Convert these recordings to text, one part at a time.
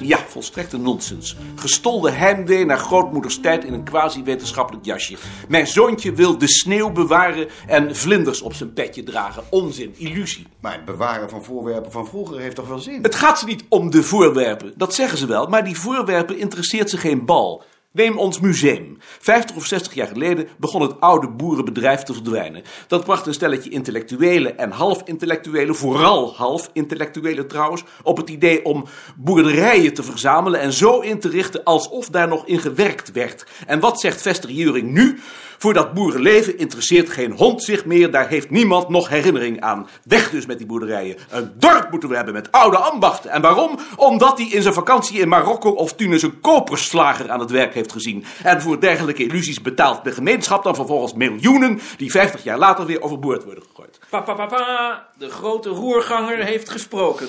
Ja, volstrekte nonsens. Gestolde heimwee naar grootmoeders tijd in een quasi-wetenschappelijk jasje. Mijn zoontje wil de sneeuw bewaren en vlinders op zijn petje dragen. Onzin, illusie. Maar het bewaren van voorwerpen van vroeger heeft toch wel zin? Het gaat ze niet om de voorwerpen, dat zeggen ze wel, maar die voorwerpen interesseert ze geen bal. Neem ons museum. 50 of 60 jaar geleden begon het oude boerenbedrijf te verdwijnen. Dat bracht een stelletje intellectuelen en half-intellectuelen, vooral half-intellectuelen trouwens, op het idee om boerderijen te verzamelen en zo in te richten alsof daar nog in gewerkt werd. En wat zegt Vester Juring nu? Voor dat boerenleven interesseert geen hond zich meer, daar heeft niemand nog herinnering aan. Weg dus met die boerderijen. Een dorp moeten we hebben met oude ambachten. En waarom? Omdat hij in zijn vakantie in Marokko of Tunis een koperslager aan het werk heeft gezien. En voor dergelijke illusies betaalt de gemeenschap dan vervolgens miljoenen die 50 jaar later weer overboord worden gegooid. Papa, papa, de grote roerganger heeft gesproken.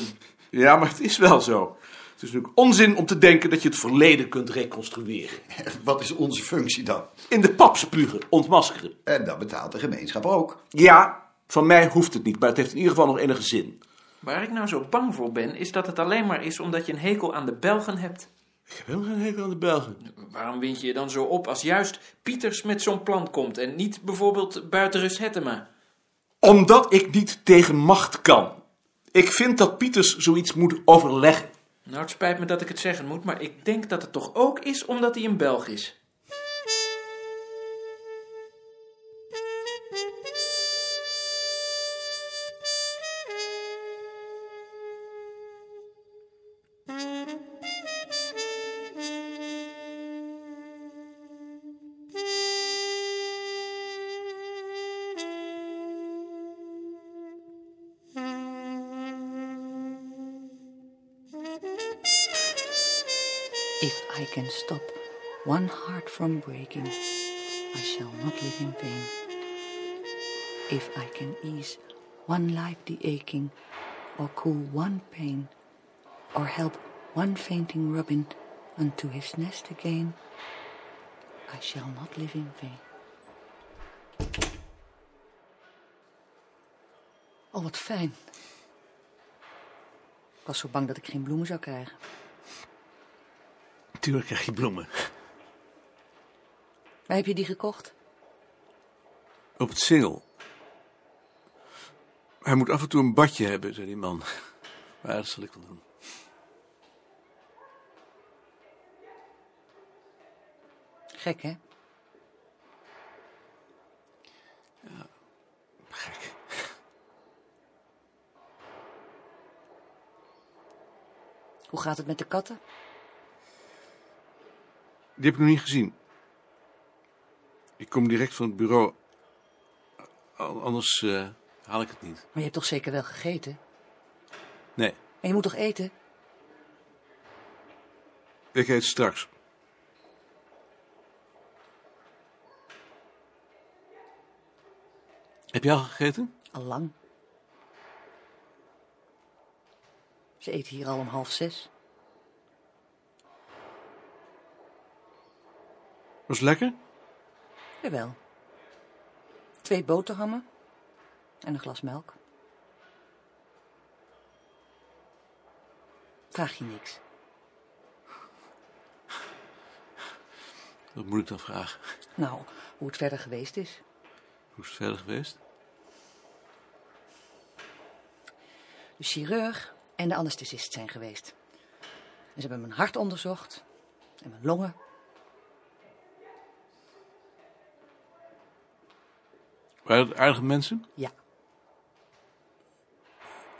Ja, maar het is wel zo. Het is natuurlijk onzin om te denken dat je het verleden kunt reconstrueren. Wat is onze functie dan? In de pap spugen, ontmaskeren. En dat betaalt de gemeenschap ook. Ja, van mij hoeft het niet, maar het heeft in ieder geval nog enige zin. Waar ik nou zo bang voor ben, is dat het alleen maar is omdat je een hekel aan de Belgen hebt. Ik heb helemaal geen hekel aan de Belgen. Waarom wind je je dan zo op als juist Pieters met zo'n plan komt en niet bijvoorbeeld Buitenrus Hettema? Omdat ik niet tegen macht kan. Ik vind dat Pieters zoiets moet overleggen. Nou, het spijt me dat ik het zeggen moet, maar ik denk dat het toch ook is omdat hij een Belg is. If I can stop one heart from breaking, I shall not live in vain. If I can ease one life the aching, or cool one pain, or help one fainting robin unto his nest again, I shall not live in vain. Oh, wat fijn. Ik was zo bang dat ik geen bloemen zou krijgen. Tuurlijk krijg je bloemen. Waar heb je die gekocht? Op het singel. Hij moet af en toe een badje hebben, zei die man. Maar dat zal ik wel doen. Gek, hè? Gek. Hoe gaat het met de katten? Die heb ik nog niet gezien. Ik kom direct van het bureau. Anders eh, haal ik het niet. Maar je hebt toch zeker wel gegeten? Nee, En je moet toch eten? ik eet straks. Heb je al gegeten? Al lang. Ze eten hier al om half zes. Was het lekker? Jawel. Twee boterhammen en een glas melk. Vraag je niks. Wat moet ik dan vragen? Nou, hoe het verder geweest is. Hoe is het verder geweest? De chirurg en de anesthesist zijn geweest. En ze hebben mijn hart onderzocht en mijn longen. Waren het aardige mensen? Ja,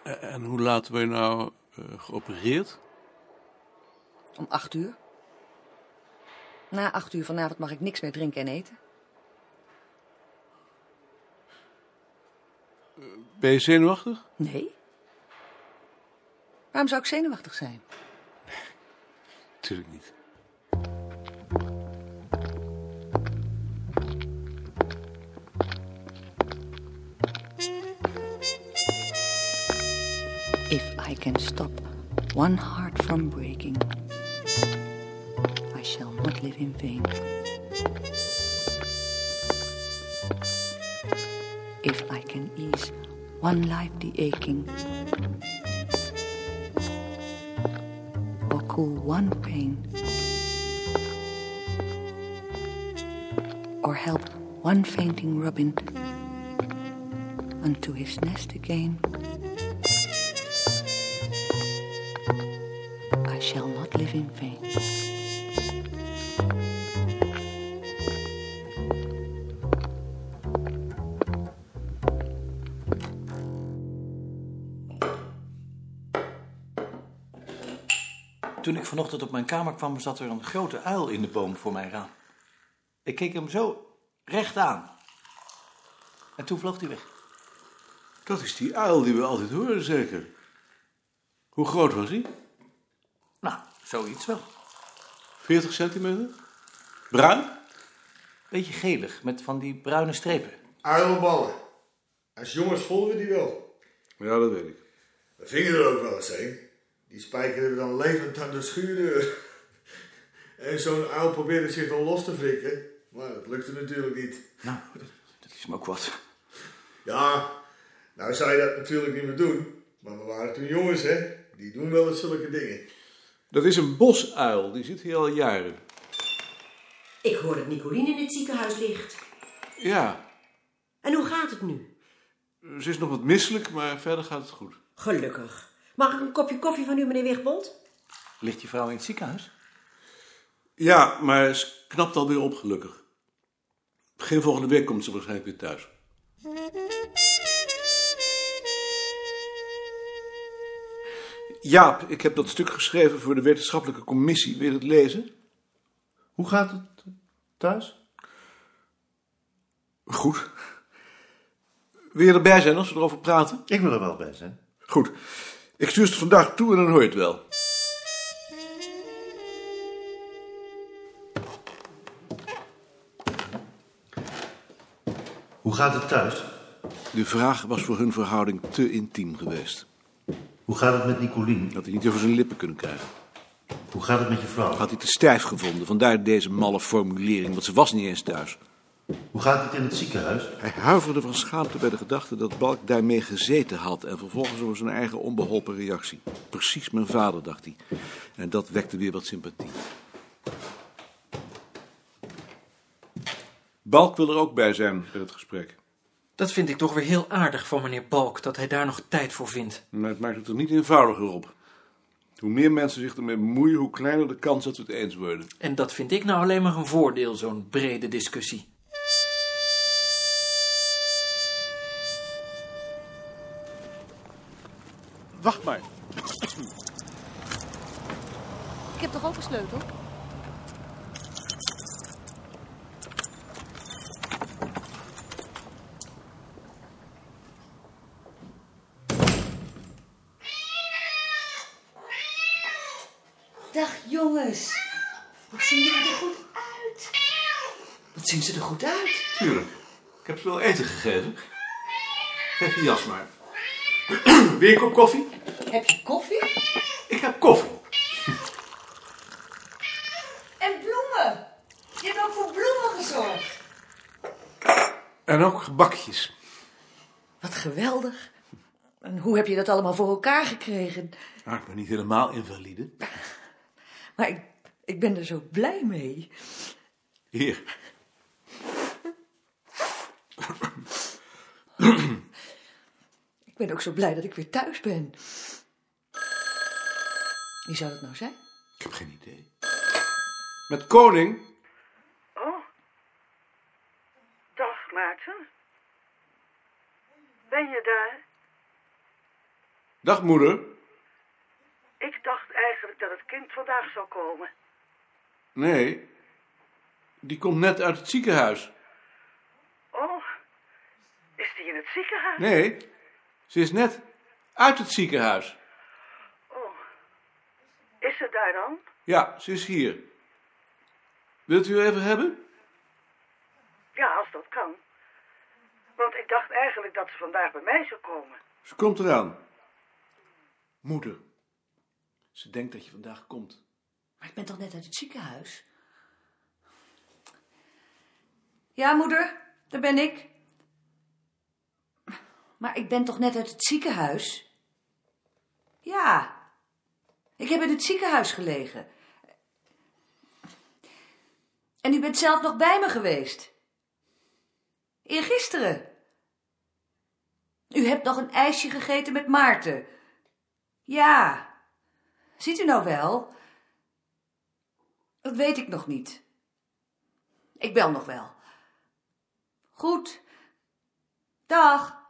Eh, En hoe laat word je nou eh, geopereerd? om acht uur. Na acht uur vanavond mag ik niks meer drinken en eten. Ben je zenuwachtig? Nee. Waarom zou ik zenuwachtig zijn? Tuurlijk niet. Can stop one heart from breaking, I shall not live in vain. If I can ease one life the aching, or cool one pain. Or help one fainting robin unto his nest again. In vain. Toen ik vanochtend op mijn kamer kwam, zat er een grote uil in de boom voor mijn raam. Ik keek hem zo recht aan. En toen vloog hij weg. Dat is die uil die we altijd horen, zeker. Hoe groot was hij? Nou, zoiets wel. 40 centimeter? Bruin? Beetje gelig, met van die bruine strepen. Uilenballen. Als jongens vonden we die wel. Ja, dat weet ik. We vingen er ook wel eens een. Die spijkerden we dan levend aan de schuurdeur. En zo'n uil probeerde zich dan los te frikken. Maar dat lukte natuurlijk niet. Nou, dat is me ook wat. Ja, nou zou je dat natuurlijk niet meer doen. Maar we waren toen jongens, hè. Die doen wel eens zulke dingen. Dat is een bosuil, die zit hier al jaren. Ik hoor dat Nicolien in het ziekenhuis ligt. Ja, En hoe gaat het nu? ze is nog wat misselijk, maar verder gaat het goed. Gelukkig. Mag ik een kopje koffie van u, meneer Wigbold? Ligt je vrouw in het ziekenhuis? Ja, maar ze knapt alweer op, gelukkig. Begin volgende week komt ze waarschijnlijk weer thuis. Jaap, ik heb dat stuk geschreven voor de wetenschappelijke commissie. Wil je het lezen? Hoe gaat het thuis? Goed. Wil je erbij zijn als we erover praten? Ik wil er wel bij zijn. Goed. Ik stuur het vandaag toe en dan hoor je het wel. Hoe gaat het thuis? De vraag was voor hun verhouding te intiem geweest. Hoe gaat het met Nicolien? Dat hij niet over zijn lippen kunnen krijgen. Hoe gaat het met je vrouw? Had hij te stijf gevonden, vandaar deze malle formulering, want ze was niet eens thuis. Hoe gaat het in het ziekenhuis? Hij huiverde van schaamte bij de gedachte dat Balk daarmee gezeten had en vervolgens over zijn eigen onbeholpen reactie. Precies mijn vader, dacht hij. En dat wekte weer wat sympathie. Balk wil er ook bij zijn bij het gesprek. Dat vind ik toch weer heel aardig van meneer Balk, dat hij daar nog tijd voor vindt. Maar het maakt het er niet eenvoudiger op. Hoe meer mensen zich ermee bemoeien, hoe kleiner de kans dat we het eens worden. En dat vind ik nou alleen maar een voordeel, zo'n brede discussie. Wacht maar. Ik heb toch ook een sleutel? Dag jongens. Wat zien jullie er goed uit? Wat zien ze er goed uit? Tuurlijk. Ik heb ze wel eten gegeven. Geef je jas maar. Wil je een kop koffie? Heb je koffie? Ik heb koffie. En bloemen. Je hebt ook voor bloemen gezorgd. En ook gebakjes. Wat geweldig. En hoe heb je dat allemaal voor elkaar gekregen? Nou, ik ben niet helemaal invalide. Maar ik, ik ben er zo blij mee. Hier. Ik ben ook zo blij dat ik weer thuis ben. Wie zou dat nou zijn? Ik heb geen idee. Met koning? Oh. Dag, Maarten. Ben je daar? Dag moeder. Ik dacht eigenlijk dat het kind vandaag zou komen. Nee. Die komt net uit het ziekenhuis. Is die in het ziekenhuis? Nee. Ze is net uit het ziekenhuis. Oh, is ze daar dan? Ja, ze is hier. Wilt u haar even hebben? Ja, als dat kan. Want ik dacht eigenlijk dat ze vandaag bij mij zou komen. Ze komt eraan. Moeder. Ze denkt dat je vandaag komt. Maar ik ben toch net uit het ziekenhuis? Ja, moeder, daar ben ik. Maar ik ben toch net uit het ziekenhuis? Ja. Ik heb in het ziekenhuis gelegen. En u bent zelf nog bij me geweest. Eergisteren. U hebt nog een ijsje gegeten met Maarten. Ja. Ziet u nou wel? Dat weet ik nog niet. Ik bel nog wel. Goed. Dag.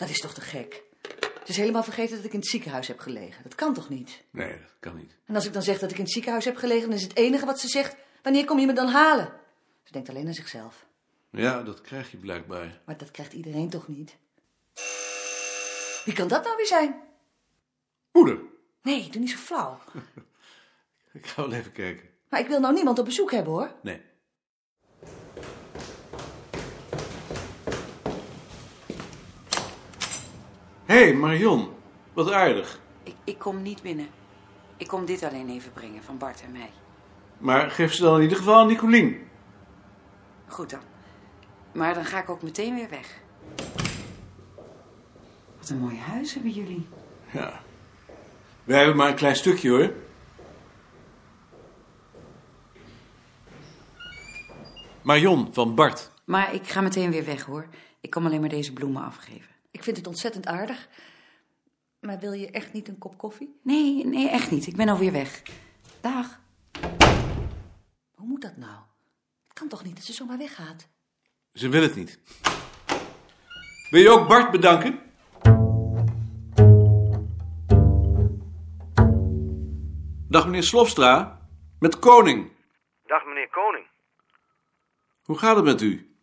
Dat is toch te gek? Het is helemaal vergeten dat ik in het ziekenhuis heb gelegen. Dat kan toch niet? Nee, dat kan niet. En als ik dan zeg dat ik in het ziekenhuis heb gelegen, dan is het enige wat ze zegt: wanneer kom je me dan halen? Ze denkt alleen aan zichzelf. Ja, dat krijg je blijkbaar. Maar dat krijgt iedereen toch niet? Wie kan dat nou weer zijn? Moeder. Nee, doe niet zo flauw. Ik ga wel even kijken. Maar ik wil nou niemand op bezoek hebben hoor. Nee. Hé, hey, Marion. Wat aardig. Ik, ik kom niet binnen. Ik kom dit alleen even brengen van Bart en mij. Maar geef ze dan in ieder geval aan Nicolien. Goed dan. Maar dan ga ik ook meteen weer weg. Wat een mooi huis hebben jullie. Ja. Wij hebben maar een klein stukje hoor. Marion van Bart. Maar ik ga meteen weer weg hoor. Ik kom alleen maar deze bloemen afgeven. Ik vind het ontzettend aardig. Maar wil je echt niet een kop koffie? Nee, nee, echt niet. Ik ben alweer weg. Dag. Hoe moet dat nou? Het kan toch niet dat ze zomaar weggaat? Ze wil het niet. Wil je ook Bart bedanken? Dag meneer Slofstra. Met Koning. Dag meneer Koning. Hoe gaat het met u?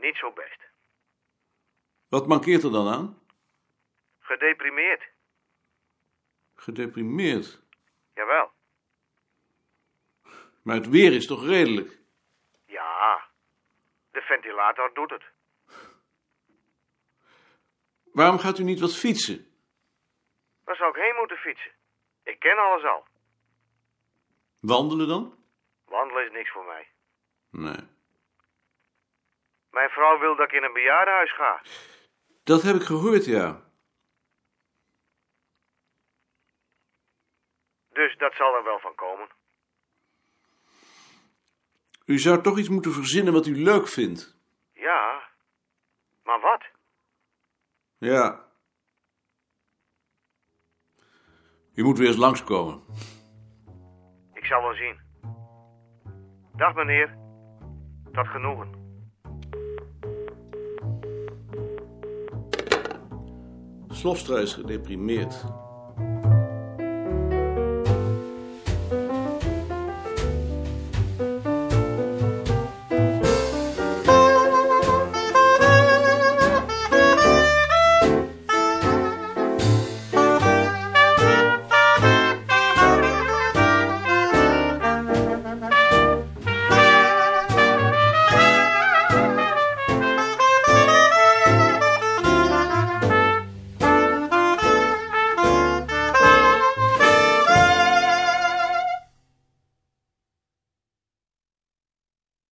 Niet zo best. Wat mankeert er dan aan? Gedeprimeerd. Gedeprimeerd. Jawel. Maar het weer is toch redelijk? Ja. De ventilator doet het. Waarom gaat u niet wat fietsen? Waar zou ik heen moeten fietsen? Ik ken alles al. Wandelen dan? Wandelen is niks voor mij. Nee. Mijn vrouw wil dat ik in een bejaardenhuis ga. Dat heb ik gehoord, ja. Dus dat zal er wel van komen. U zou toch iets moeten verzinnen wat u leuk vindt. Ja. Maar wat? Ja. U moet weer eens langskomen. Ik zal wel zien. Dag meneer. Tot genoegen. Slofstra gedeprimeerd.